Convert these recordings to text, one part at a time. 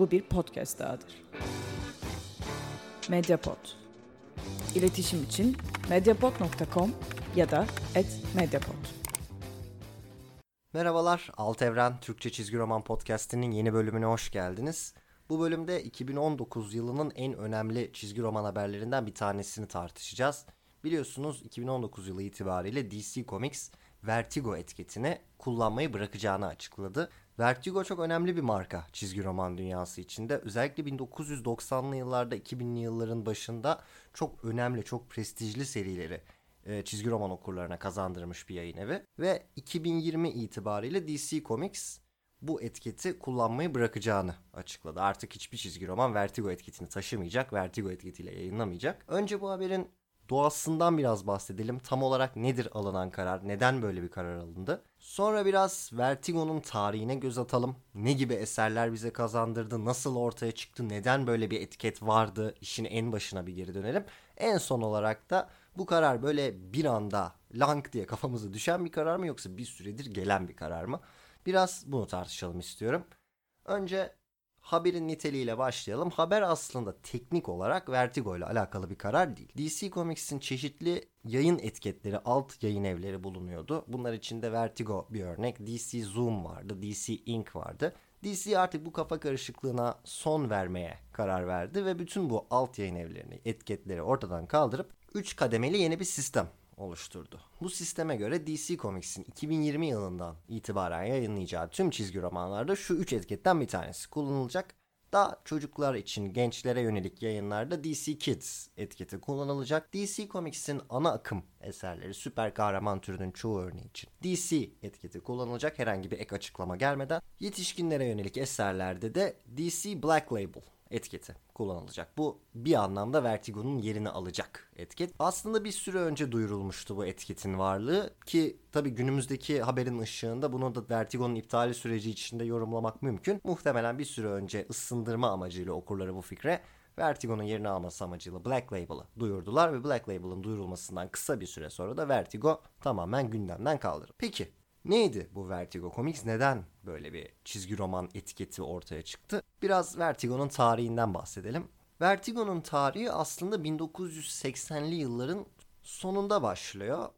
Bu bir podcast dahadır. Mediapod. İletişim için mediapod.com ya da @mediapod. Merhabalar, Alt Evren Türkçe Çizgi Roman Podcast'inin yeni bölümüne hoş geldiniz. Bu bölümde 2019 yılının en önemli çizgi roman haberlerinden bir tanesini tartışacağız. Biliyorsunuz 2019 yılı itibariyle DC Comics Vertigo etiketini kullanmayı bırakacağını açıkladı. Vertigo çok önemli bir marka çizgi roman dünyası içinde. Özellikle 1990'lı yıllarda 2000'li yılların başında çok önemli, çok prestijli serileri e, çizgi roman okurlarına kazandırmış bir yayın evi. Ve 2020 itibariyle DC Comics bu etiketi kullanmayı bırakacağını açıkladı. Artık hiçbir çizgi roman Vertigo etiketini taşımayacak, Vertigo etiketiyle yayınlamayacak. Önce bu haberin doğasından biraz bahsedelim. Tam olarak nedir alınan karar? Neden böyle bir karar alındı? Sonra biraz Vertigo'nun tarihine göz atalım. Ne gibi eserler bize kazandırdı? Nasıl ortaya çıktı? Neden böyle bir etiket vardı? İşin en başına bir geri dönelim. En son olarak da bu karar böyle bir anda lang diye kafamıza düşen bir karar mı yoksa bir süredir gelen bir karar mı? Biraz bunu tartışalım istiyorum. Önce haberin niteliğiyle başlayalım. Haber aslında teknik olarak Vertigo ile alakalı bir karar değil. DC Comics'in çeşitli yayın etiketleri, alt yayın evleri bulunuyordu. Bunlar içinde Vertigo bir örnek, DC Zoom vardı, DC Ink vardı. DC artık bu kafa karışıklığına son vermeye karar verdi ve bütün bu alt yayın evlerini, etiketleri ortadan kaldırıp 3 kademeli yeni bir sistem oluşturdu. Bu sisteme göre DC Comics'in 2020 yılından itibaren yayınlayacağı tüm çizgi romanlarda şu üç etiketten bir tanesi kullanılacak. Daha çocuklar için gençlere yönelik yayınlarda DC Kids etiketi kullanılacak. DC Comics'in ana akım eserleri süper kahraman türünün çoğu örneği için DC etiketi kullanılacak herhangi bir ek açıklama gelmeden. Yetişkinlere yönelik eserlerde de DC Black Label etiketi kullanılacak. Bu bir anlamda Vertigo'nun yerini alacak etiket. Aslında bir süre önce duyurulmuştu bu etiketin varlığı ki tabii günümüzdeki haberin ışığında bunu da Vertigo'nun iptali süreci içinde yorumlamak mümkün. Muhtemelen bir süre önce ısındırma amacıyla okurları bu fikre Vertigo'nun yerini alması amacıyla Black Label'ı duyurdular ve Black Label'ın duyurulmasından kısa bir süre sonra da Vertigo tamamen gündemden kaldırıldı. Peki Neydi bu Vertigo Comics? Neden böyle bir çizgi roman etiketi ortaya çıktı? Biraz Vertigo'nun tarihinden bahsedelim. Vertigo'nun tarihi aslında 1980'li yılların sonunda başlıyor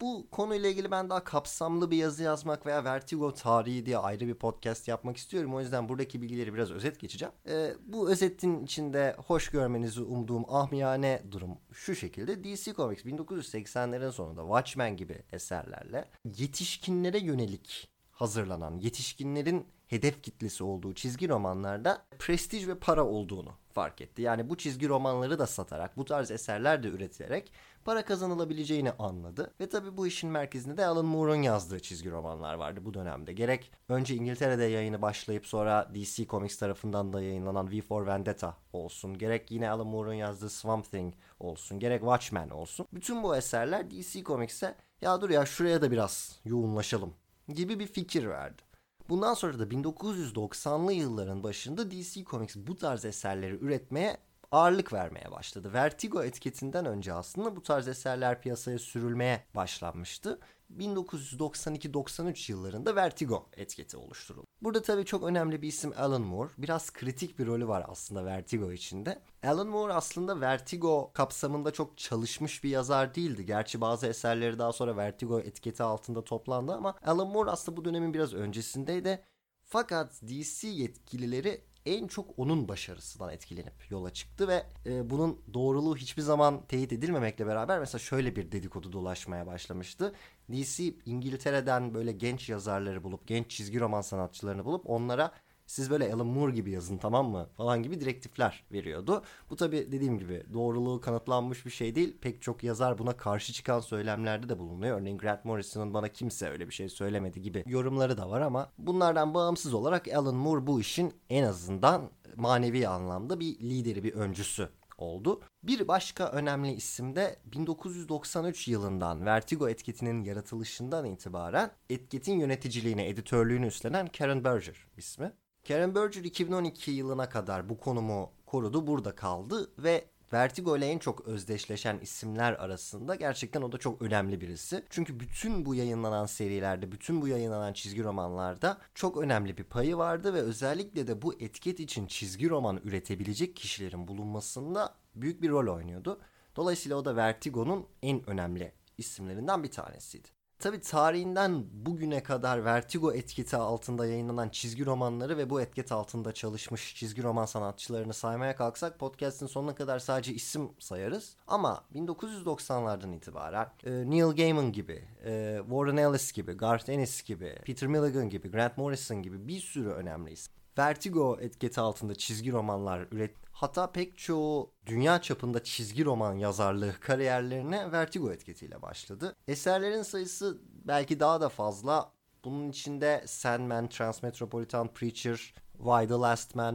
bu konuyla ilgili ben daha kapsamlı bir yazı yazmak veya Vertigo tarihi diye ayrı bir podcast yapmak istiyorum. O yüzden buradaki bilgileri biraz özet geçeceğim. Ee, bu özetin içinde hoş görmenizi umduğum ahmiyane durum şu şekilde. DC Comics 1980'lerin sonunda Watchmen gibi eserlerle yetişkinlere yönelik hazırlanan, yetişkinlerin hedef kitlesi olduğu çizgi romanlarda prestij ve para olduğunu fark etti. Yani bu çizgi romanları da satarak, bu tarz eserler de üretilerek para kazanılabileceğini anladı. Ve tabi bu işin merkezinde de Alan Moore'un yazdığı çizgi romanlar vardı bu dönemde. Gerek önce İngiltere'de yayını başlayıp sonra DC Comics tarafından da yayınlanan V for Vendetta olsun. Gerek yine Alan Moore'un yazdığı Swamp Thing olsun. Gerek Watchmen olsun. Bütün bu eserler DC Comics'e ya dur ya şuraya da biraz yoğunlaşalım gibi bir fikir verdi. Bundan sonra da 1990'lı yılların başında DC Comics bu tarz eserleri üretmeye ağırlık vermeye başladı. Vertigo etiketinden önce aslında bu tarz eserler piyasaya sürülmeye başlanmıştı. 1992-93 yıllarında Vertigo etiketi oluşturuldu. Burada tabii çok önemli bir isim Alan Moore. Biraz kritik bir rolü var aslında Vertigo içinde. Alan Moore aslında Vertigo kapsamında çok çalışmış bir yazar değildi. Gerçi bazı eserleri daha sonra Vertigo etiketi altında toplandı ama Alan Moore aslında bu dönemin biraz öncesindeydi. Fakat DC yetkilileri en çok onun başarısından etkilenip yola çıktı ve e, bunun doğruluğu hiçbir zaman teyit edilmemekle beraber mesela şöyle bir dedikodu dolaşmaya başlamıştı. DC İngiltere'den böyle genç yazarları bulup genç çizgi roman sanatçılarını bulup onlara siz böyle Alan Moore gibi yazın tamam mı falan gibi direktifler veriyordu. Bu tabi dediğim gibi doğruluğu kanıtlanmış bir şey değil. Pek çok yazar buna karşı çıkan söylemlerde de bulunuyor. Örneğin Grant Morrison'ın bana kimse öyle bir şey söylemedi gibi yorumları da var ama bunlardan bağımsız olarak Alan Moore bu işin en azından manevi anlamda bir lideri, bir öncüsü oldu. Bir başka önemli isim de 1993 yılından Vertigo etiketinin yaratılışından itibaren etiketin yöneticiliğini, editörlüğünü üstlenen Karen Berger ismi. Karen Berger 2012 yılına kadar bu konumu korudu, burada kaldı ve Vertigo ile en çok özdeşleşen isimler arasında gerçekten o da çok önemli birisi. Çünkü bütün bu yayınlanan serilerde, bütün bu yayınlanan çizgi romanlarda çok önemli bir payı vardı ve özellikle de bu etiket için çizgi roman üretebilecek kişilerin bulunmasında büyük bir rol oynuyordu. Dolayısıyla o da Vertigo'nun en önemli isimlerinden bir tanesiydi. Tabi tarihinden bugüne kadar Vertigo etiketi altında yayınlanan çizgi romanları ve bu etiket altında çalışmış çizgi roman sanatçılarını saymaya kalksak podcast'in sonuna kadar sadece isim sayarız. Ama 1990'lardan itibaren e, Neil Gaiman gibi, e, Warren Ellis gibi, Garth Ennis gibi, Peter Milligan gibi, Grant Morrison gibi bir sürü önemli isim. Vertigo etiketi altında çizgi romanlar üret hatta pek çoğu dünya çapında çizgi roman yazarlığı kariyerlerine Vertigo etiketiyle başladı. Eserlerin sayısı belki daha da fazla. Bunun içinde Sandman, Transmetropolitan Preacher, Why the Last Man,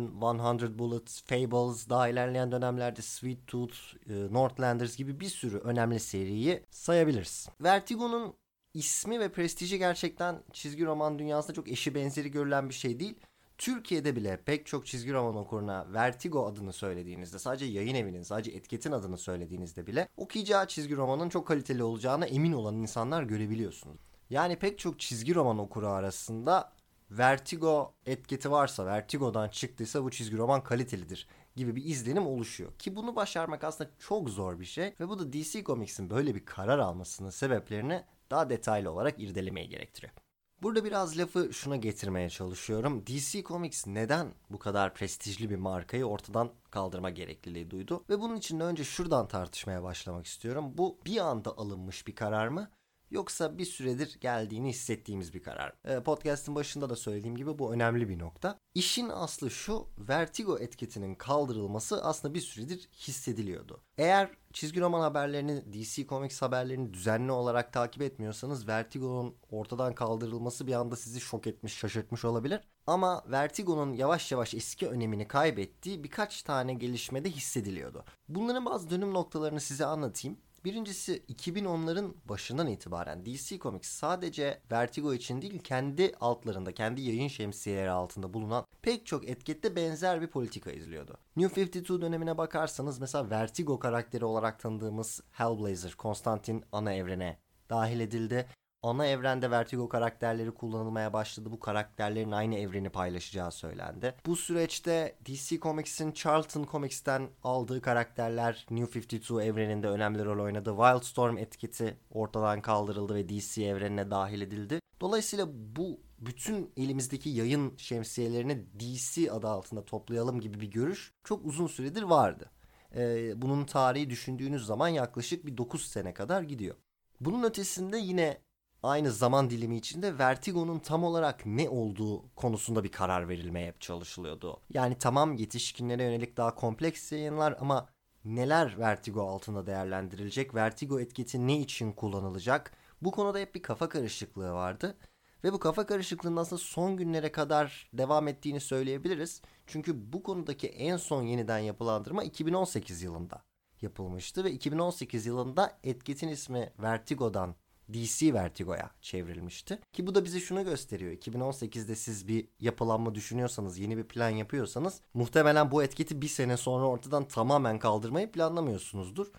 100 Bullets, Fables, daha ilerleyen dönemlerde Sweet Tooth, e, Northlanders gibi bir sürü önemli seriyi sayabiliriz. Vertigo'nun ismi ve prestiji gerçekten çizgi roman dünyasında çok eşi benzeri görülen bir şey değil. Türkiye'de bile pek çok çizgi roman okuruna Vertigo adını söylediğinizde sadece yayın evinin sadece etiketin adını söylediğinizde bile okuyacağı çizgi romanın çok kaliteli olacağına emin olan insanlar görebiliyorsunuz. Yani pek çok çizgi roman okuru arasında Vertigo etiketi varsa, Vertigo'dan çıktıysa bu çizgi roman kalitelidir gibi bir izlenim oluşuyor. Ki bunu başarmak aslında çok zor bir şey ve bu da DC Comics'in böyle bir karar almasının sebeplerini daha detaylı olarak irdelemeyi gerektiriyor. Burada biraz lafı şuna getirmeye çalışıyorum. DC Comics neden bu kadar prestijli bir markayı ortadan kaldırma gerekliliği duydu? Ve bunun için de önce şuradan tartışmaya başlamak istiyorum. Bu bir anda alınmış bir karar mı? Yoksa bir süredir geldiğini hissettiğimiz bir karar. E, podcast'ın başında da söylediğim gibi bu önemli bir nokta. İşin aslı şu, Vertigo etiketinin kaldırılması aslında bir süredir hissediliyordu. Eğer çizgi roman haberlerini, DC Comics haberlerini düzenli olarak takip etmiyorsanız Vertigo'nun ortadan kaldırılması bir anda sizi şok etmiş, şaşırtmış olabilir. Ama Vertigo'nun yavaş yavaş eski önemini kaybettiği birkaç tane gelişmede hissediliyordu. Bunların bazı dönüm noktalarını size anlatayım. Birincisi 2010'ların başından itibaren DC Comics sadece Vertigo için değil kendi altlarında, kendi yayın şemsiyeleri altında bulunan pek çok etikette benzer bir politika izliyordu. New 52 dönemine bakarsanız mesela Vertigo karakteri olarak tanıdığımız Hellblazer, Konstantin ana evrene dahil edildi ana evrende Vertigo karakterleri kullanılmaya başladı. Bu karakterlerin aynı evreni paylaşacağı söylendi. Bu süreçte DC Comics'in Charlton Comics'ten aldığı karakterler New 52 evreninde önemli rol oynadı. Wildstorm etiketi ortadan kaldırıldı ve DC evrenine dahil edildi. Dolayısıyla bu bütün elimizdeki yayın şemsiyelerini DC adı altında toplayalım gibi bir görüş çok uzun süredir vardı. Ee, bunun tarihi düşündüğünüz zaman yaklaşık bir 9 sene kadar gidiyor. Bunun ötesinde yine aynı zaman dilimi içinde Vertigo'nun tam olarak ne olduğu konusunda bir karar verilmeye çalışılıyordu. Yani tamam yetişkinlere yönelik daha kompleks yayınlar ama neler Vertigo altında değerlendirilecek, Vertigo etiketi ne için kullanılacak? Bu konuda hep bir kafa karışıklığı vardı. Ve bu kafa karışıklığının aslında son günlere kadar devam ettiğini söyleyebiliriz. Çünkü bu konudaki en son yeniden yapılandırma 2018 yılında yapılmıştı ve 2018 yılında etiketin ismi Vertigo'dan DC Vertigo'ya çevrilmişti. Ki bu da bize şunu gösteriyor. 2018'de siz bir yapılanma düşünüyorsanız, yeni bir plan yapıyorsanız muhtemelen bu etiketi bir sene sonra ortadan tamamen kaldırmayı planlamıyorsunuzdur.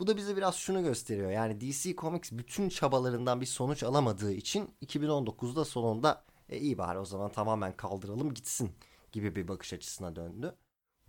Bu da bize biraz şunu gösteriyor. Yani DC Comics bütün çabalarından bir sonuç alamadığı için 2019'da sonunda e iyi bari o zaman tamamen kaldıralım gitsin gibi bir bakış açısına döndü.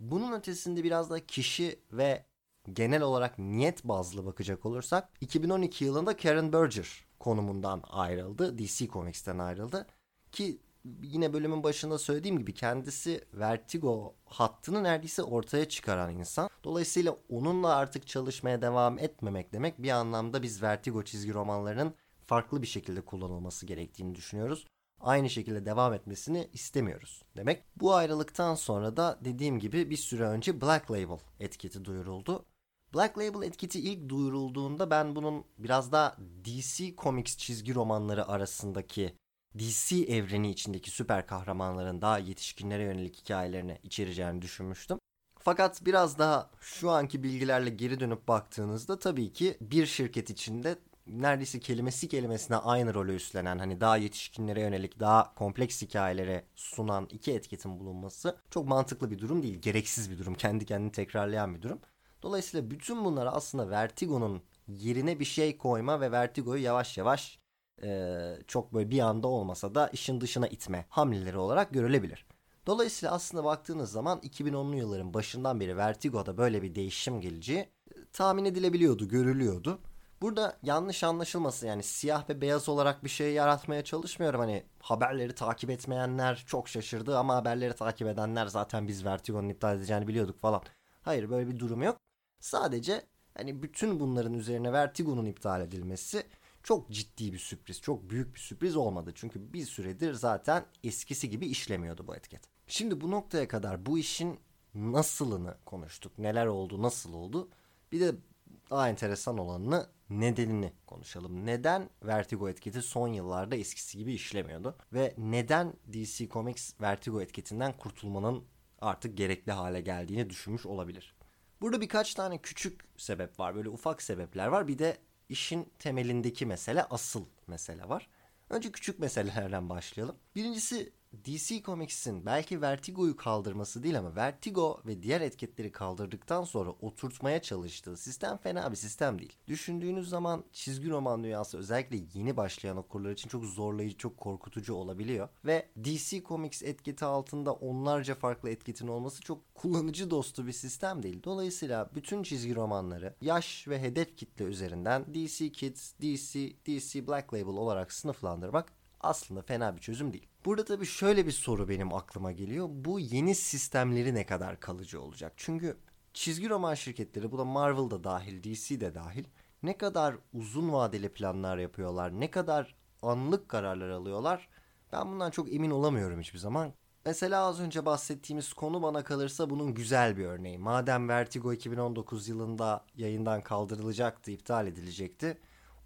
Bunun ötesinde biraz da kişi ve genel olarak niyet bazlı bakacak olursak 2012 yılında Karen Berger konumundan ayrıldı. DC Comics'ten ayrıldı. Ki yine bölümün başında söylediğim gibi kendisi Vertigo hattını neredeyse ortaya çıkaran insan. Dolayısıyla onunla artık çalışmaya devam etmemek demek bir anlamda biz Vertigo çizgi romanlarının farklı bir şekilde kullanılması gerektiğini düşünüyoruz. Aynı şekilde devam etmesini istemiyoruz demek. Bu ayrılıktan sonra da dediğim gibi bir süre önce Black Label etiketi duyuruldu. Black Label etiketi ilk duyurulduğunda ben bunun biraz daha DC Comics çizgi romanları arasındaki DC evreni içindeki süper kahramanların daha yetişkinlere yönelik hikayelerini içereceğini düşünmüştüm. Fakat biraz daha şu anki bilgilerle geri dönüp baktığınızda tabii ki bir şirket içinde neredeyse kelimesi kelimesine aynı rolü üstlenen hani daha yetişkinlere yönelik daha kompleks hikayelere sunan iki etiketin bulunması çok mantıklı bir durum değil. Gereksiz bir durum. Kendi kendini tekrarlayan bir durum. Dolayısıyla bütün bunlar aslında Vertigo'nun yerine bir şey koyma ve Vertigo'yu yavaş yavaş e, çok böyle bir anda olmasa da işin dışına itme hamleleri olarak görülebilir. Dolayısıyla aslında baktığınız zaman 2010'lu yılların başından beri Vertigo'da böyle bir değişim geleceği e, tahmin edilebiliyordu, görülüyordu. Burada yanlış anlaşılması yani siyah ve beyaz olarak bir şey yaratmaya çalışmıyorum. Hani haberleri takip etmeyenler çok şaşırdı ama haberleri takip edenler zaten biz Vertigo'nun iptal edeceğini biliyorduk falan. Hayır böyle bir durum yok. Sadece hani bütün bunların üzerine Vertigo'nun iptal edilmesi çok ciddi bir sürpriz, çok büyük bir sürpriz olmadı. Çünkü bir süredir zaten eskisi gibi işlemiyordu bu etiket. Şimdi bu noktaya kadar bu işin nasılını konuştuk. Neler oldu, nasıl oldu? Bir de daha enteresan olanını nedenini konuşalım. Neden Vertigo etiketi son yıllarda eskisi gibi işlemiyordu? Ve neden DC Comics Vertigo etiketinden kurtulmanın artık gerekli hale geldiğini düşünmüş olabilir? Burada birkaç tane küçük sebep var. Böyle ufak sebepler var. Bir de işin temelindeki mesele asıl mesele var. Önce küçük meselelerden başlayalım. Birincisi DC Comics'in belki Vertigo'yu kaldırması değil ama Vertigo ve diğer etiketleri kaldırdıktan sonra oturtmaya çalıştığı sistem fena bir sistem değil. Düşündüğünüz zaman çizgi roman dünyası özellikle yeni başlayan okurlar için çok zorlayıcı, çok korkutucu olabiliyor. Ve DC Comics etiketi altında onlarca farklı etiketin olması çok kullanıcı dostu bir sistem değil. Dolayısıyla bütün çizgi romanları yaş ve hedef kitle üzerinden DC Kids, DC, DC Black Label olarak sınıflandırmak aslında fena bir çözüm değil. Burada tabii şöyle bir soru benim aklıma geliyor. Bu yeni sistemleri ne kadar kalıcı olacak? Çünkü çizgi roman şirketleri bu da Marvel da dahil, DC de dahil ne kadar uzun vadeli planlar yapıyorlar, ne kadar anlık kararlar alıyorlar ben bundan çok emin olamıyorum hiçbir zaman. Mesela az önce bahsettiğimiz konu bana kalırsa bunun güzel bir örneği. Madem Vertigo 2019 yılında yayından kaldırılacaktı, iptal edilecekti.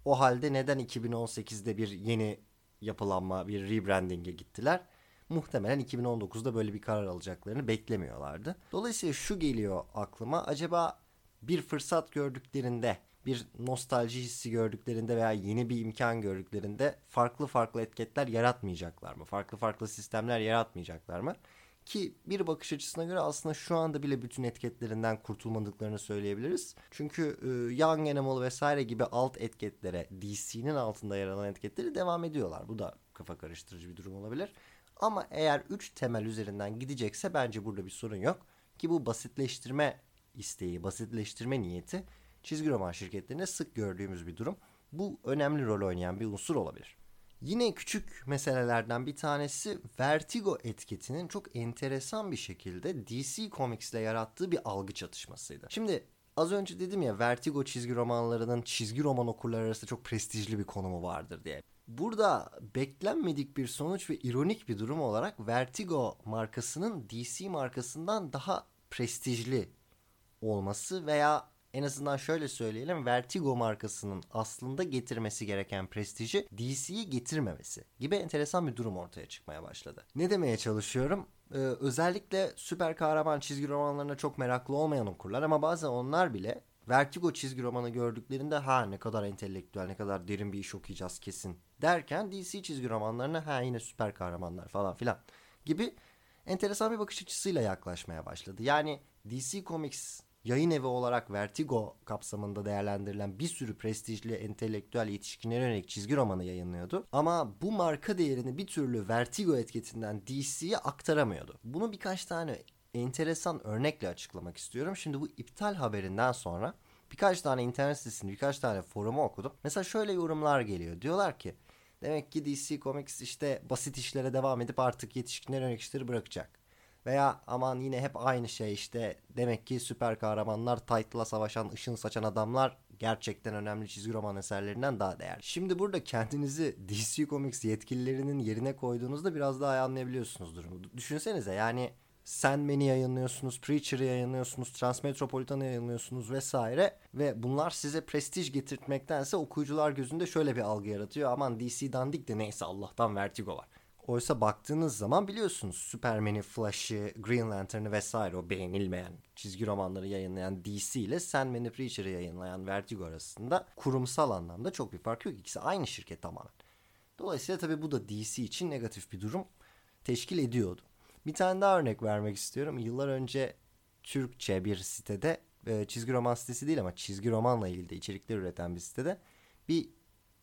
O halde neden 2018'de bir yeni yapılanma, bir rebranding'e gittiler. Muhtemelen 2019'da böyle bir karar alacaklarını beklemiyorlardı. Dolayısıyla şu geliyor aklıma. Acaba bir fırsat gördüklerinde, bir nostalji hissi gördüklerinde veya yeni bir imkan gördüklerinde farklı farklı etiketler yaratmayacaklar mı? Farklı farklı sistemler yaratmayacaklar mı? Ki bir bakış açısına göre aslında şu anda bile bütün etiketlerinden kurtulmadıklarını söyleyebiliriz. Çünkü e, Young Animal vesaire gibi alt etiketlere DC'nin altında yer alan etiketleri devam ediyorlar. Bu da kafa karıştırıcı bir durum olabilir. Ama eğer 3 temel üzerinden gidecekse bence burada bir sorun yok. Ki bu basitleştirme isteği, basitleştirme niyeti çizgi roman şirketlerinde sık gördüğümüz bir durum. Bu önemli rol oynayan bir unsur olabilir. Yine küçük meselelerden bir tanesi Vertigo etiketinin çok enteresan bir şekilde DC Comics ile yarattığı bir algı çatışmasıydı. Şimdi az önce dedim ya Vertigo çizgi romanlarının çizgi roman okurları arasında çok prestijli bir konumu vardır diye. Burada beklenmedik bir sonuç ve ironik bir durum olarak Vertigo markasının DC markasından daha prestijli olması veya en azından şöyle söyleyelim Vertigo markasının aslında getirmesi gereken prestiji DC'yi getirmemesi gibi enteresan bir durum ortaya çıkmaya başladı. Ne demeye çalışıyorum? Ee, özellikle süper kahraman çizgi romanlarına çok meraklı olmayan okurlar ama bazen onlar bile Vertigo çizgi romanı gördüklerinde ha ne kadar entelektüel ne kadar derin bir iş okuyacağız kesin derken DC çizgi romanlarına ha yine süper kahramanlar falan filan gibi enteresan bir bakış açısıyla yaklaşmaya başladı. Yani DC Comics yayın evi olarak Vertigo kapsamında değerlendirilen bir sürü prestijli entelektüel yetişkinlere yönelik çizgi romanı yayınlıyordu. Ama bu marka değerini bir türlü Vertigo etiketinden DC'ye aktaramıyordu. Bunu birkaç tane enteresan örnekle açıklamak istiyorum. Şimdi bu iptal haberinden sonra birkaç tane internet sitesini, birkaç tane forumu okudum. Mesela şöyle yorumlar geliyor. Diyorlar ki demek ki DC Comics işte basit işlere devam edip artık yetişkinlere yönelik işleri bırakacak. Veya aman yine hep aynı şey işte demek ki süper kahramanlar title'la savaşan ışın saçan adamlar gerçekten önemli çizgi roman eserlerinden daha değerli. Şimdi burada kendinizi DC Comics yetkililerinin yerine koyduğunuzda biraz daha anlayabiliyorsunuz durumu. Düşünsenize yani Sandman'i yayınlıyorsunuz, Preacher'ı yayınlıyorsunuz, Transmetropolitan'ı yayınlıyorsunuz vesaire ve bunlar size prestij getirtmektense okuyucular gözünde şöyle bir algı yaratıyor. Aman DC dandik de neyse Allah'tan Vertigo var. Oysa baktığınız zaman biliyorsunuz Superman'i, Flash'ı, Green Lantern'ı vesaire o beğenilmeyen çizgi romanları yayınlayan DC ile Sandman'i, Preacher'ı yayınlayan Vertigo arasında kurumsal anlamda çok bir fark yok. İkisi aynı şirket tamamen. Dolayısıyla tabii bu da DC için negatif bir durum teşkil ediyordu. Bir tane daha örnek vermek istiyorum. Yıllar önce Türkçe bir sitede e, çizgi roman sitesi değil ama çizgi romanla ilgili de içerikler üreten bir sitede bir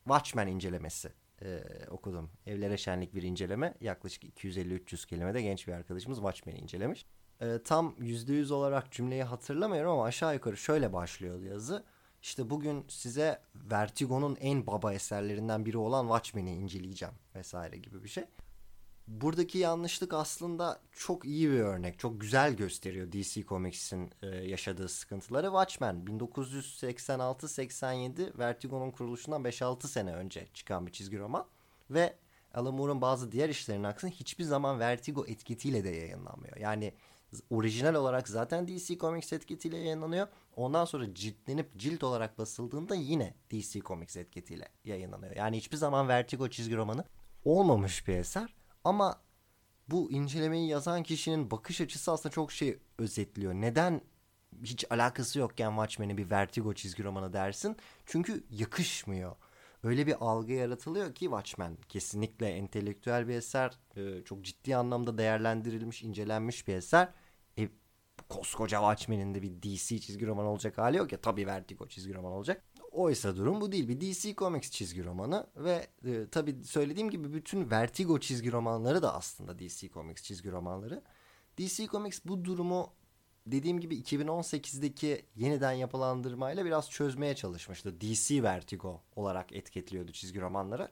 Watchmen incelemesi e, okudum. Evlere şenlik bir inceleme. Yaklaşık 250-300 kelimede genç bir arkadaşımız Watchmen'i incelemiş. E, tam %100 olarak cümleyi hatırlamıyorum ama aşağı yukarı şöyle başlıyor yazı. İşte bugün size Vertigo'nun en baba eserlerinden biri olan Watchmen'i inceleyeceğim vesaire gibi bir şey. Buradaki yanlışlık aslında çok iyi bir örnek. Çok güzel gösteriyor DC Comics'in e, yaşadığı sıkıntıları. Watchmen 1986-87 Vertigo'nun kuruluşundan 5-6 sene önce çıkan bir çizgi roman. Ve Alan Moore'un bazı diğer işlerinin aksine hiçbir zaman Vertigo etiketiyle de yayınlanmıyor. Yani orijinal olarak zaten DC Comics etiketiyle yayınlanıyor. Ondan sonra ciltlenip cilt olarak basıldığında yine DC Comics etiketiyle yayınlanıyor. Yani hiçbir zaman Vertigo çizgi romanı olmamış bir eser. Ama bu incelemeyi yazan kişinin bakış açısı aslında çok şey özetliyor. Neden hiç alakası yokken Watchmen'i bir Vertigo çizgi romanı dersin? Çünkü yakışmıyor. Öyle bir algı yaratılıyor ki Watchmen kesinlikle entelektüel bir eser. E, çok ciddi anlamda değerlendirilmiş, incelenmiş bir eser. E, koskoca Watchmen'in de bir DC çizgi roman olacak hali yok ya. Tabii Vertigo çizgi roman olacak. Oysa durum bu değil. Bir DC Comics çizgi romanı ve e, tabii söylediğim gibi bütün Vertigo çizgi romanları da aslında DC Comics çizgi romanları. DC Comics bu durumu dediğim gibi 2018'deki yeniden yapılandırmayla biraz çözmeye çalışmıştı. DC Vertigo olarak etiketliyordu çizgi romanları.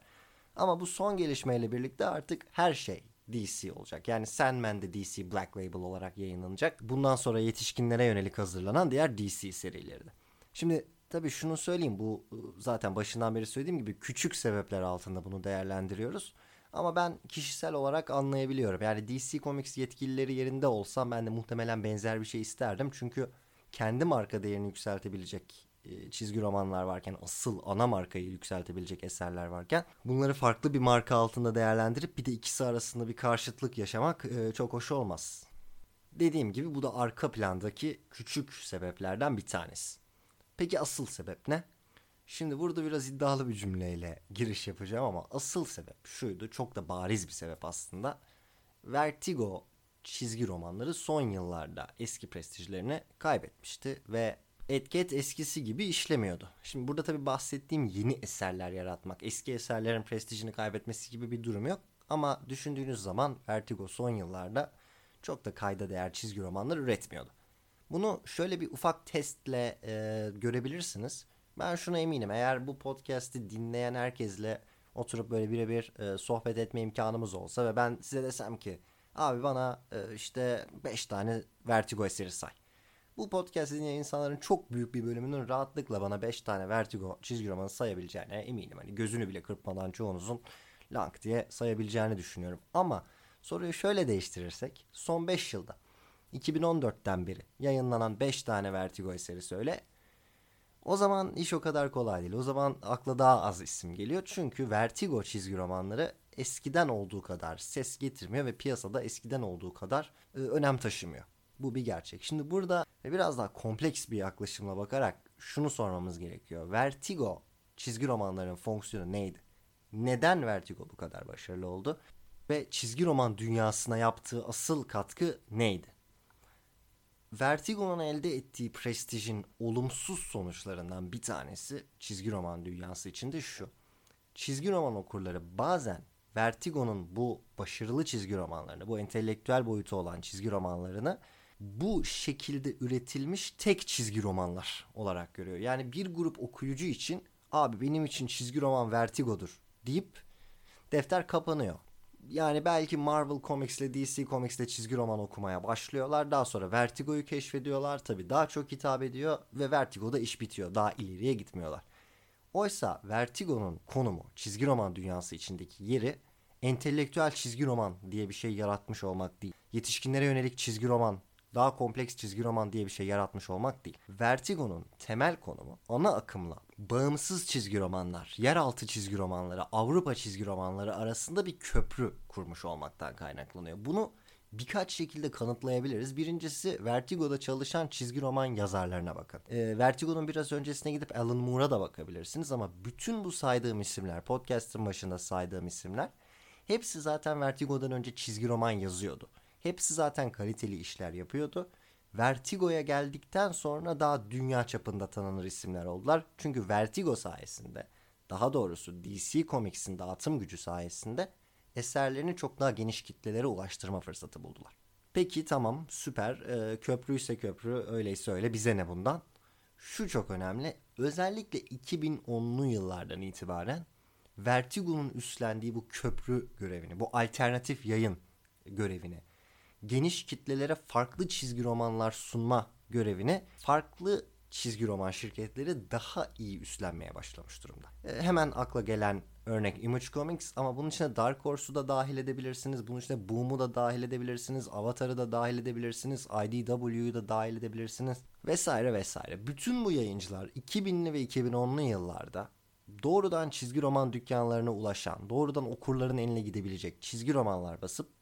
Ama bu son gelişmeyle birlikte artık her şey DC olacak. Yani Sandman de DC Black Label olarak yayınlanacak. Bundan sonra yetişkinlere yönelik hazırlanan diğer DC serileri de. Şimdi tabii şunu söyleyeyim bu zaten başından beri söylediğim gibi küçük sebepler altında bunu değerlendiriyoruz. Ama ben kişisel olarak anlayabiliyorum. Yani DC Comics yetkilileri yerinde olsam ben de muhtemelen benzer bir şey isterdim. Çünkü kendi marka değerini yükseltebilecek çizgi romanlar varken asıl ana markayı yükseltebilecek eserler varken bunları farklı bir marka altında değerlendirip bir de ikisi arasında bir karşıtlık yaşamak çok hoş olmaz. Dediğim gibi bu da arka plandaki küçük sebeplerden bir tanesi. Peki asıl sebep ne? Şimdi burada biraz iddialı bir cümleyle giriş yapacağım ama asıl sebep şuydu. Çok da bariz bir sebep aslında. Vertigo çizgi romanları son yıllarda eski prestijlerini kaybetmişti ve etiket eskisi gibi işlemiyordu. Şimdi burada tabii bahsettiğim yeni eserler yaratmak, eski eserlerin prestijini kaybetmesi gibi bir durum yok. Ama düşündüğünüz zaman Vertigo son yıllarda çok da kayda değer çizgi romanlar üretmiyordu. Bunu şöyle bir ufak testle e, görebilirsiniz. Ben şuna eminim. Eğer bu podcast'i dinleyen herkesle oturup böyle birebir e, sohbet etme imkanımız olsa ve ben size desem ki abi bana e, işte 5 tane Vertigo eseri say. Bu podcast'i dinleyen insanların çok büyük bir bölümünün rahatlıkla bana 5 tane Vertigo çizgi romanı sayabileceğine eminim. Hani gözünü bile kırpmadan çoğunuzun lank diye sayabileceğini düşünüyorum. Ama soruyu şöyle değiştirirsek son 5 yılda 2014'ten beri yayınlanan 5 tane Vertigo eseri söyle o zaman iş o kadar kolay değil. O zaman akla daha az isim geliyor. Çünkü Vertigo çizgi romanları eskiden olduğu kadar ses getirmiyor ve piyasada eskiden olduğu kadar e, önem taşımıyor. Bu bir gerçek. Şimdi burada biraz daha kompleks bir yaklaşımla bakarak şunu sormamız gerekiyor. Vertigo çizgi romanların fonksiyonu neydi? Neden Vertigo bu kadar başarılı oldu? Ve çizgi roman dünyasına yaptığı asıl katkı neydi? Vertigo'nun elde ettiği prestijin olumsuz sonuçlarından bir tanesi çizgi roman dünyası içinde şu. Çizgi roman okurları bazen Vertigo'nun bu başarılı çizgi romanlarını, bu entelektüel boyutu olan çizgi romanlarını bu şekilde üretilmiş tek çizgi romanlar olarak görüyor. Yani bir grup okuyucu için abi benim için çizgi roman Vertigo'dur deyip defter kapanıyor yani belki Marvel Comics ile DC Comics ile çizgi roman okumaya başlıyorlar. Daha sonra Vertigo'yu keşfediyorlar. Tabii daha çok hitap ediyor ve Vertigo'da iş bitiyor. Daha ileriye gitmiyorlar. Oysa Vertigo'nun konumu, çizgi roman dünyası içindeki yeri entelektüel çizgi roman diye bir şey yaratmış olmak değil. Yetişkinlere yönelik çizgi roman daha kompleks çizgi roman diye bir şey yaratmış olmak değil. Vertigo'nun temel konumu ana akımla bağımsız çizgi romanlar, yeraltı çizgi romanları, Avrupa çizgi romanları arasında bir köprü kurmuş olmaktan kaynaklanıyor. Bunu birkaç şekilde kanıtlayabiliriz. Birincisi Vertigo'da çalışan çizgi roman yazarlarına bakın. E, Vertigo'nun biraz öncesine gidip Alan Moore'a da bakabilirsiniz ama bütün bu saydığım isimler, podcast'ın başında saydığım isimler hepsi zaten Vertigo'dan önce çizgi roman yazıyordu. Hepsi zaten kaliteli işler yapıyordu Vertigo'ya geldikten sonra daha dünya çapında tanınır isimler oldular. Çünkü Vertigo sayesinde, daha doğrusu DC Comics'in dağıtım gücü sayesinde eserlerini çok daha geniş kitlelere ulaştırma fırsatı buldular. Peki tamam süper ee, köprüyse köprü öyleyse öyle bize ne bundan? Şu çok önemli özellikle 2010'lu yıllardan itibaren Vertigo'nun üstlendiği bu köprü görevini, bu alternatif yayın görevini, geniş kitlelere farklı çizgi romanlar sunma görevini farklı çizgi roman şirketleri daha iyi üstlenmeye başlamış durumda. E, hemen akla gelen örnek Image Comics ama bunun içine Dark Horse'u da dahil edebilirsiniz. Bunun içine Boom'u da dahil edebilirsiniz. Avatar'ı da dahil edebilirsiniz. IDW'yu da dahil edebilirsiniz. Vesaire vesaire. Bütün bu yayıncılar 2000'li ve 2010'lu yıllarda doğrudan çizgi roman dükkanlarına ulaşan, doğrudan okurların eline gidebilecek çizgi romanlar basıp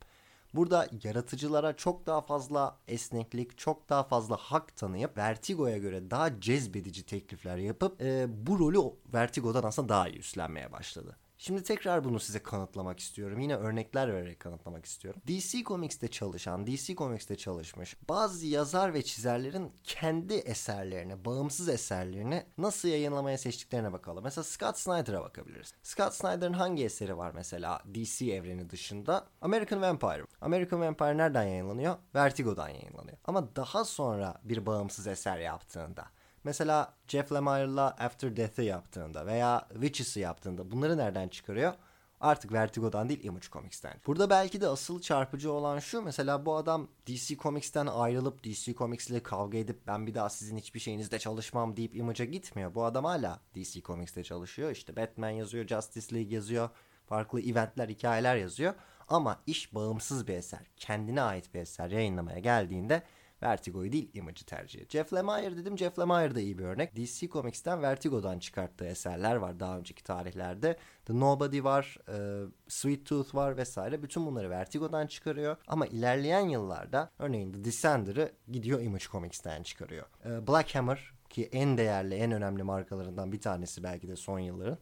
Burada yaratıcılara çok daha fazla esneklik, çok daha fazla hak tanıyıp Vertigo'ya göre daha cezbedici teklifler yapıp e, bu rolü Vertigo'dan aslında daha iyi üstlenmeye başladı. Şimdi tekrar bunu size kanıtlamak istiyorum. Yine örnekler vererek kanıtlamak istiyorum. DC Comics'te çalışan, DC Comics'te çalışmış bazı yazar ve çizerlerin kendi eserlerini, bağımsız eserlerini nasıl yayınlamaya seçtiklerine bakalım. Mesela Scott Snyder'a bakabiliriz. Scott Snyder'ın hangi eseri var mesela DC evreni dışında? American Vampire. American Vampire nereden yayınlanıyor? Vertigo'dan yayınlanıyor. Ama daha sonra bir bağımsız eser yaptığında Mesela Jeff Lemire'la After Death'ı yaptığında veya Witches'ı yaptığında bunları nereden çıkarıyor? Artık Vertigo'dan değil Image Comics'ten. Burada belki de asıl çarpıcı olan şu mesela bu adam DC Comics'ten ayrılıp DC Comics ile kavga edip ben bir daha sizin hiçbir şeyinizde çalışmam deyip Image'a gitmiyor. Bu adam hala DC Comics'te çalışıyor. İşte Batman yazıyor, Justice League yazıyor, farklı eventler, hikayeler yazıyor. Ama iş bağımsız bir eser, kendine ait bir eser yayınlamaya geldiğinde Vertigo'yu değil Image'ı tercih ediyor. Jeff Lemire dedim. Jeff Lemire da iyi bir örnek. DC Comics'ten Vertigo'dan çıkarttığı eserler var daha önceki tarihlerde. The Nobody var, e, Sweet Tooth var vesaire. Bütün bunları Vertigo'dan çıkarıyor. Ama ilerleyen yıllarda örneğin The Descender'ı gidiyor Image Comics'ten çıkarıyor. E, Black Hammer ki en değerli, en önemli markalarından bir tanesi belki de son yılların.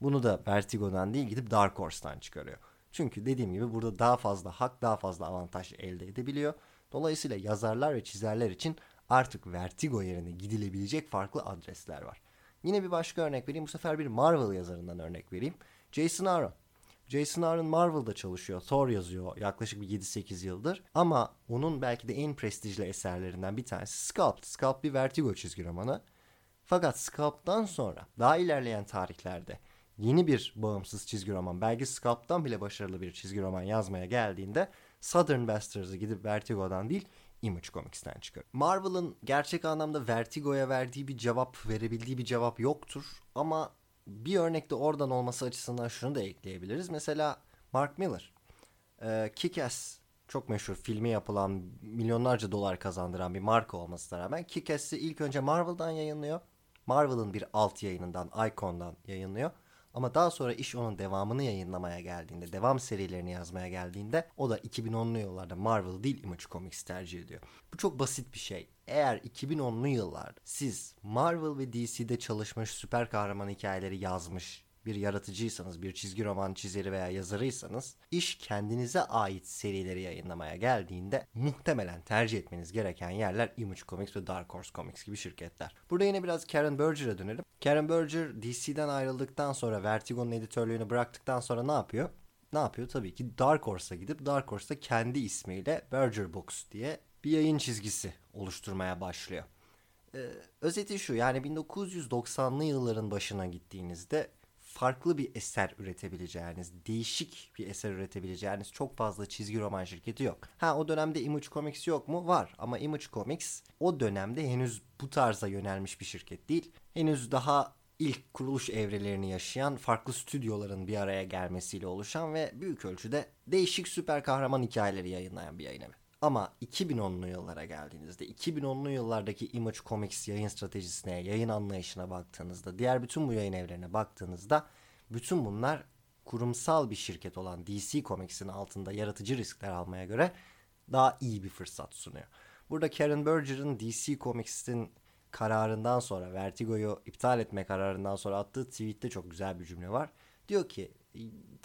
Bunu da Vertigo'dan değil gidip Dark Horse'tan çıkarıyor. Çünkü dediğim gibi burada daha fazla hak, daha fazla avantaj elde edebiliyor. Dolayısıyla yazarlar ve çizerler için artık Vertigo yerine gidilebilecek farklı adresler var. Yine bir başka örnek vereyim. Bu sefer bir Marvel yazarından örnek vereyim. Jason Aaron. Jason Aaron Marvel'da çalışıyor. Thor yazıyor yaklaşık bir 7-8 yıldır. Ama onun belki de en prestijli eserlerinden bir tanesi Sculpt. Sculpt bir Vertigo çizgi romanı. Fakat Sculpt'tan sonra daha ilerleyen tarihlerde yeni bir bağımsız çizgi roman, belki Sculpt'tan bile başarılı bir çizgi roman yazmaya geldiğinde Southern Bastards'ı gidip Vertigo'dan değil Image Comics'ten çıkıyor. Marvel'ın gerçek anlamda Vertigo'ya verdiği bir cevap, verebildiği bir cevap yoktur. Ama bir örnekte oradan olması açısından şunu da ekleyebiliriz. Mesela Mark Miller. Ee, Kick-Ass çok meşhur filmi yapılan milyonlarca dolar kazandıran bir marka olmasına rağmen Kick-Ass'i ilk önce Marvel'dan yayınlıyor. Marvel'ın bir alt yayınından, Icon'dan yayınlıyor. Ama daha sonra iş onun devamını yayınlamaya geldiğinde, devam serilerini yazmaya geldiğinde o da 2010'lu yıllarda Marvel değil Image Comics tercih ediyor. Bu çok basit bir şey. Eğer 2010'lu yıllarda siz Marvel ve DC'de çalışmış süper kahraman hikayeleri yazmış bir yaratıcıysanız, bir çizgi roman çizeri veya yazarıysanız iş kendinize ait serileri yayınlamaya geldiğinde muhtemelen tercih etmeniz gereken yerler Image Comics ve Dark Horse Comics gibi şirketler. Burada yine biraz Karen Berger'a dönelim. Karen Berger DC'den ayrıldıktan sonra Vertigo'nun editörlüğünü bıraktıktan sonra ne yapıyor? Ne yapıyor? Tabii ki Dark Horse'a gidip Dark Horse'da kendi ismiyle Berger Books diye bir yayın çizgisi oluşturmaya başlıyor. Ee, özeti şu yani 1990'lı yılların başına gittiğinizde farklı bir eser üretebileceğiniz, değişik bir eser üretebileceğiniz çok fazla çizgi roman şirketi yok. Ha o dönemde Image Comics yok mu? Var ama Image Comics o dönemde henüz bu tarza yönelmiş bir şirket değil. Henüz daha ilk kuruluş evrelerini yaşayan farklı stüdyoların bir araya gelmesiyle oluşan ve büyük ölçüde değişik süper kahraman hikayeleri yayınlayan bir yayın evi. Ama 2010'lu yıllara geldiğinizde 2010'lu yıllardaki Image Comics yayın stratejisine, yayın anlayışına baktığınızda, diğer bütün bu yayın evlerine baktığınızda bütün bunlar kurumsal bir şirket olan DC Comics'in altında yaratıcı riskler almaya göre daha iyi bir fırsat sunuyor. Burada Karen Berger'ın DC Comics'in kararından sonra, Vertigo'yu iptal etme kararından sonra attığı tweette çok güzel bir cümle var. Diyor ki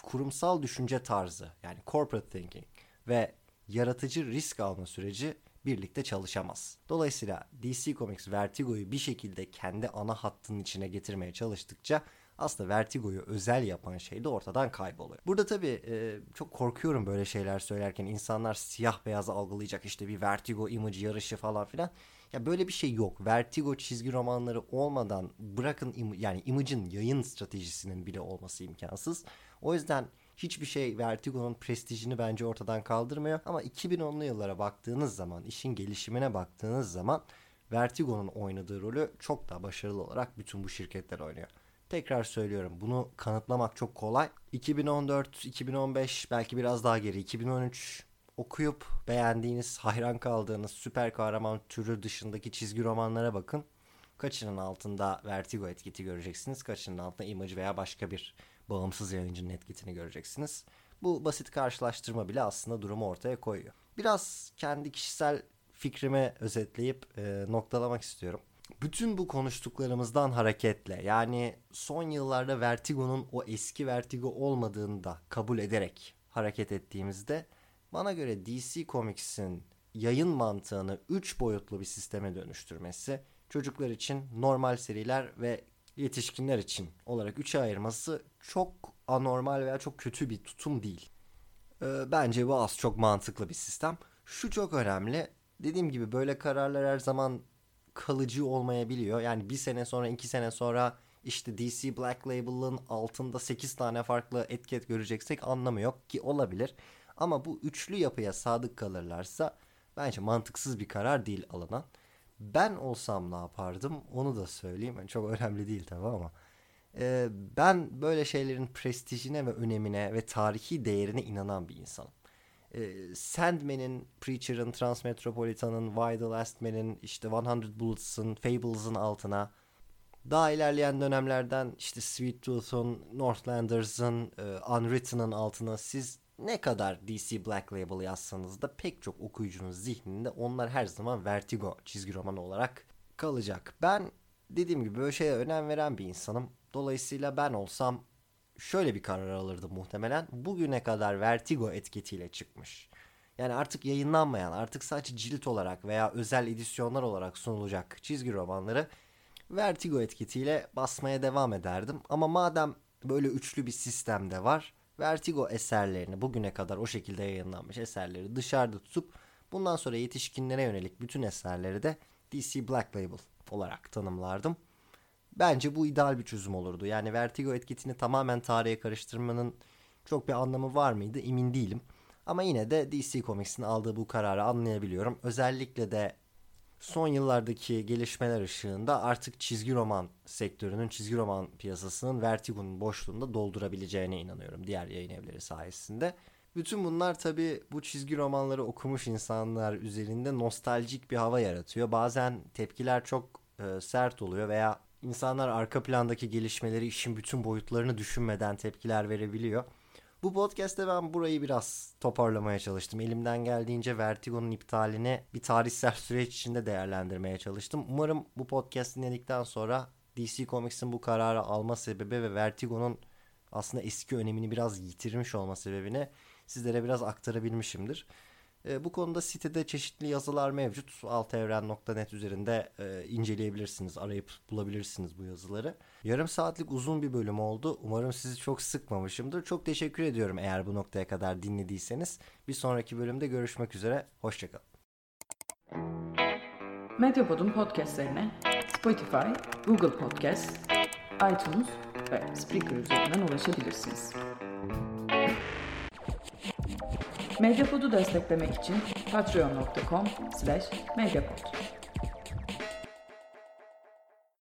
kurumsal düşünce tarzı yani corporate thinking ve yaratıcı risk alma süreci birlikte çalışamaz. Dolayısıyla DC Comics Vertigo'yu bir şekilde kendi ana hattının içine getirmeye çalıştıkça aslında Vertigo'yu özel yapan şey de ortadan kayboluyor. Burada tabii e, çok korkuyorum böyle şeyler söylerken insanlar siyah beyaz algılayacak işte bir Vertigo image yarışı falan filan. Ya böyle bir şey yok. Vertigo çizgi romanları olmadan bırakın im- yani Image'in yayın stratejisinin bile olması imkansız. O yüzden hiçbir şey Vertigo'nun prestijini bence ortadan kaldırmıyor. Ama 2010'lu yıllara baktığınız zaman, işin gelişimine baktığınız zaman Vertigo'nun oynadığı rolü çok daha başarılı olarak bütün bu şirketler oynuyor. Tekrar söylüyorum bunu kanıtlamak çok kolay. 2014, 2015 belki biraz daha geri 2013 okuyup beğendiğiniz, hayran kaldığınız süper kahraman türü dışındaki çizgi romanlara bakın. Kaçının altında Vertigo etiketi göreceksiniz. Kaçının altında Image veya başka bir bağımsız yayıncının etiketini göreceksiniz. Bu basit karşılaştırma bile aslında durumu ortaya koyuyor. Biraz kendi kişisel fikrimi özetleyip e, noktalamak istiyorum. Bütün bu konuştuklarımızdan hareketle yani son yıllarda Vertigo'nun o eski Vertigo olmadığını da kabul ederek hareket ettiğimizde bana göre DC Comics'in yayın mantığını 3 boyutlu bir sisteme dönüştürmesi çocuklar için normal seriler ve yetişkinler için olarak 3'e ayırması çok anormal veya çok kötü bir tutum değil. Ee, bence bu az çok mantıklı bir sistem. Şu çok önemli. Dediğim gibi böyle kararlar her zaman kalıcı olmayabiliyor. Yani bir sene sonra iki sene sonra işte DC Black Label'ın altında 8 tane farklı etiket göreceksek anlamı yok ki olabilir. Ama bu üçlü yapıya sadık kalırlarsa bence mantıksız bir karar değil alınan. Ben olsam ne yapardım onu da söyleyeyim. Yani çok önemli değil tabii ama. Ee, ben böyle şeylerin prestijine ve önemine ve tarihi değerine inanan bir insanım. Ee, Sandman'in, Preacher'ın, Transmetropolitan'ın, Why the Last Man'in, işte 100 Bullets'ın, Fables'ın altına daha ilerleyen dönemlerden işte Sweet Tooth'un, Northlanders'ın, e, Unwritten'ın altına siz ne kadar DC Black Label yazsanız da pek çok okuyucunun zihninde onlar her zaman Vertigo çizgi romanı olarak kalacak. Ben dediğim gibi böyle şeye önem veren bir insanım. Dolayısıyla ben olsam şöyle bir karar alırdım muhtemelen. Bugüne kadar Vertigo etiketiyle çıkmış. Yani artık yayınlanmayan, artık sadece cilt olarak veya özel edisyonlar olarak sunulacak çizgi romanları Vertigo etiketiyle basmaya devam ederdim. Ama madem böyle üçlü bir sistemde var, Vertigo eserlerini bugüne kadar o şekilde yayınlanmış eserleri dışarıda tutup bundan sonra yetişkinlere yönelik bütün eserleri de DC Black Label olarak tanımlardım. Bence bu ideal bir çözüm olurdu. Yani Vertigo etiketini tamamen tarihe karıştırmanın çok bir anlamı var mıydı emin değilim. Ama yine de DC Comics'in aldığı bu kararı anlayabiliyorum. Özellikle de son yıllardaki gelişmeler ışığında artık çizgi roman sektörünün, çizgi roman piyasasının Vertigo'nun boşluğunda doldurabileceğine inanıyorum diğer yayın evleri sayesinde. Bütün bunlar tabi bu çizgi romanları okumuş insanlar üzerinde nostaljik bir hava yaratıyor. Bazen tepkiler çok e, sert oluyor veya insanlar arka plandaki gelişmeleri işin bütün boyutlarını düşünmeden tepkiler verebiliyor. Bu podcast'te ben burayı biraz toparlamaya çalıştım. Elimden geldiğince Vertigo'nun iptalini bir tarihsel süreç içinde değerlendirmeye çalıştım. Umarım bu podcast dinledikten sonra DC Comics'in bu kararı alma sebebi ve Vertigo'nun aslında eski önemini biraz yitirmiş olma sebebini sizlere biraz aktarabilmişimdir. E, bu konuda sitede çeşitli yazılar mevcut. altevren.net üzerinde e, inceleyebilirsiniz, arayıp bulabilirsiniz bu yazıları. Yarım saatlik uzun bir bölüm oldu. Umarım sizi çok sıkmamışımdır. Çok teşekkür ediyorum eğer bu noktaya kadar dinlediyseniz. Bir sonraki bölümde görüşmek üzere. Hoşçakalın. Medyapod'un podcastlerine Spotify, Google Podcast, iTunes ve Spreaker üzerinden ulaşabilirsiniz. Medyapod'u desteklemek için patreon.com slash medyapod.